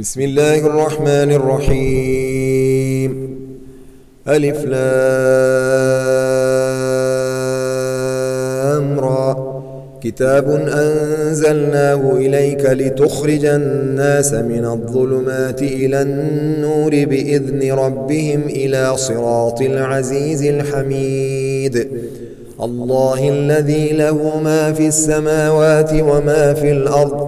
بسم الله الرحمن الرحيم. ألف لام را. كتاب أنزلناه إليك لتخرج الناس من الظلمات إلى النور بإذن ربهم إلى صراط العزيز الحميد. الله الذي له ما في السماوات وما في الأرض.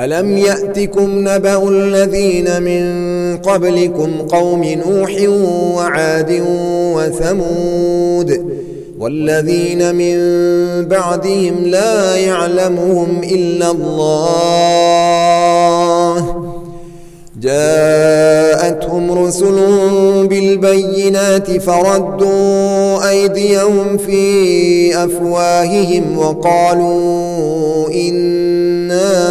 ألم يأتكم نبأ الذين من قبلكم قوم نوح وعاد وثمود والذين من بعدهم لا يعلمهم إلا الله جاءتهم رسل بالبينات فردوا أيديهم في أفواههم وقالوا إنا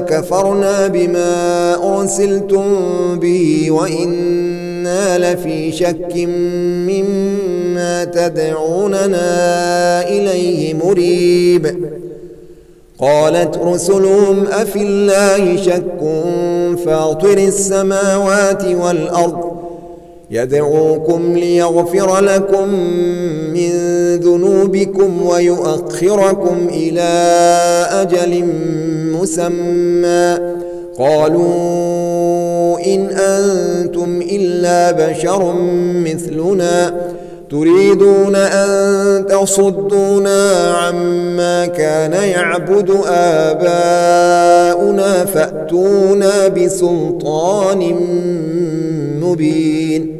كفرنا بما أرسلتم به وإنا لفي شك مما تدعوننا إليه مريب. قالت رسلهم أفي الله شك فاطر السماوات والأرض يدعوكم ليغفر لكم من ذنوبكم ويؤخركم إلى أجل مسمى. قالوا إن أنتم إلا بشر مثلنا. تريدون أن تصدونا عما كان يعبد آباؤنا فأتونا بسلطان مبين.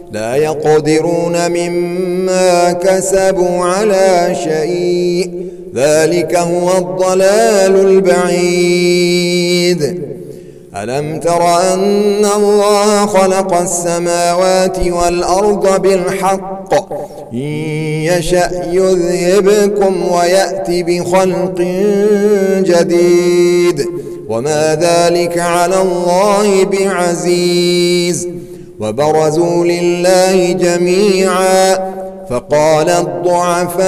لا يقدرون مما كسبوا على شيء. ذلك هو الضلال البعيد. ألم تر أن الله خلق السماوات والأرض بالحق؟ إن يشأ يذهبكم ويأتي بخلق جديد. وما ذلك على الله بعزيز. وبرزوا لله جميعا فقال الضعفاء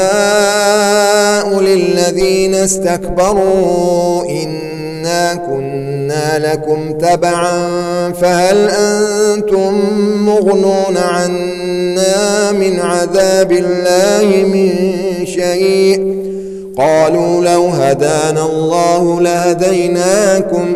للذين استكبروا إنا كنا لكم تبعا فهل أنتم مغنون عنا من عذاب الله من شيء قالوا لو هدانا الله لهديناكم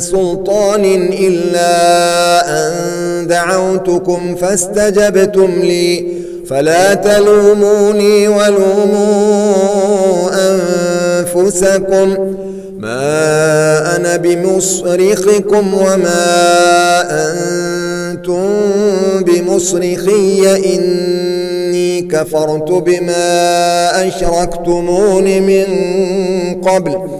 سلطان إلا أن دعوتكم فاستجبتم لي. فلا تلوموني ولوموا أنفسكم. ما أنا بمصرخكم وما أنتم بمصرخي. إني كفرت بما أشركتمون من قبل.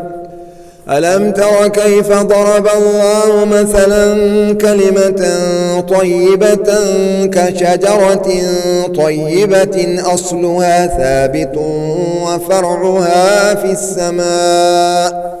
ألم تر كيف ضرب الله مثلا كلمة طيبة كشجرة طيبة أصلها ثابت وفرعها في السماء.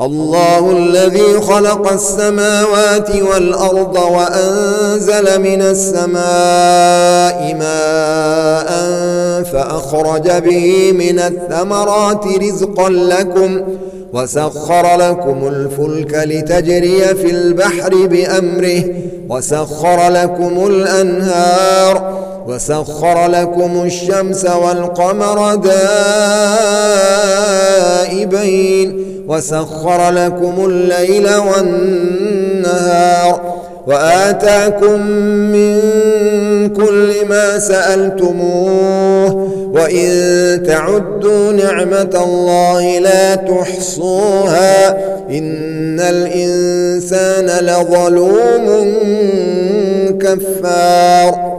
الله الذي خلق السماوات والأرض وأنزل من السماء ماء فأخرج به من الثمرات رزقا لكم وسخر لكم الفلك لتجري في البحر بأمره وسخر لكم الأنهار وسخر لكم الشمس والقمر دائبين وسخر لكم الليل والنهار وآتاكم من كل ما سألتموه وإن تعدوا نعمة الله لا تحصوها إن الإنسان لظلوم كفار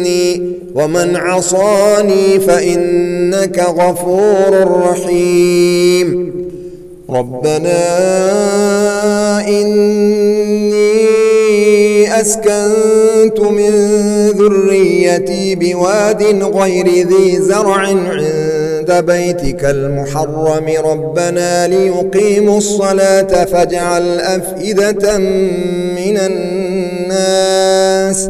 ومن عصاني فإنك غفور رحيم. ربنا إني أسكنت من ذريتي بواد غير ذي زرع عند بيتك المحرم. ربنا ليقيموا الصلاة فاجعل أفئدة من الناس.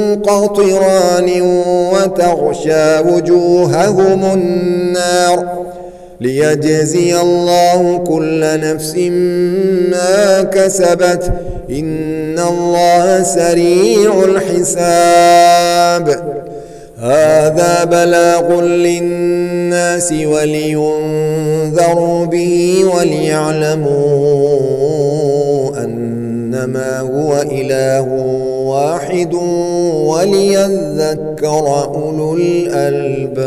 قطران وتغشى وجوههم النار ليجزي الله كل نفس ما كسبت إن الله سريع الحساب. هذا بلاغ للناس ولينذروا به وليعلموا إنما هو إله واحد وليذكر أولو الألباب.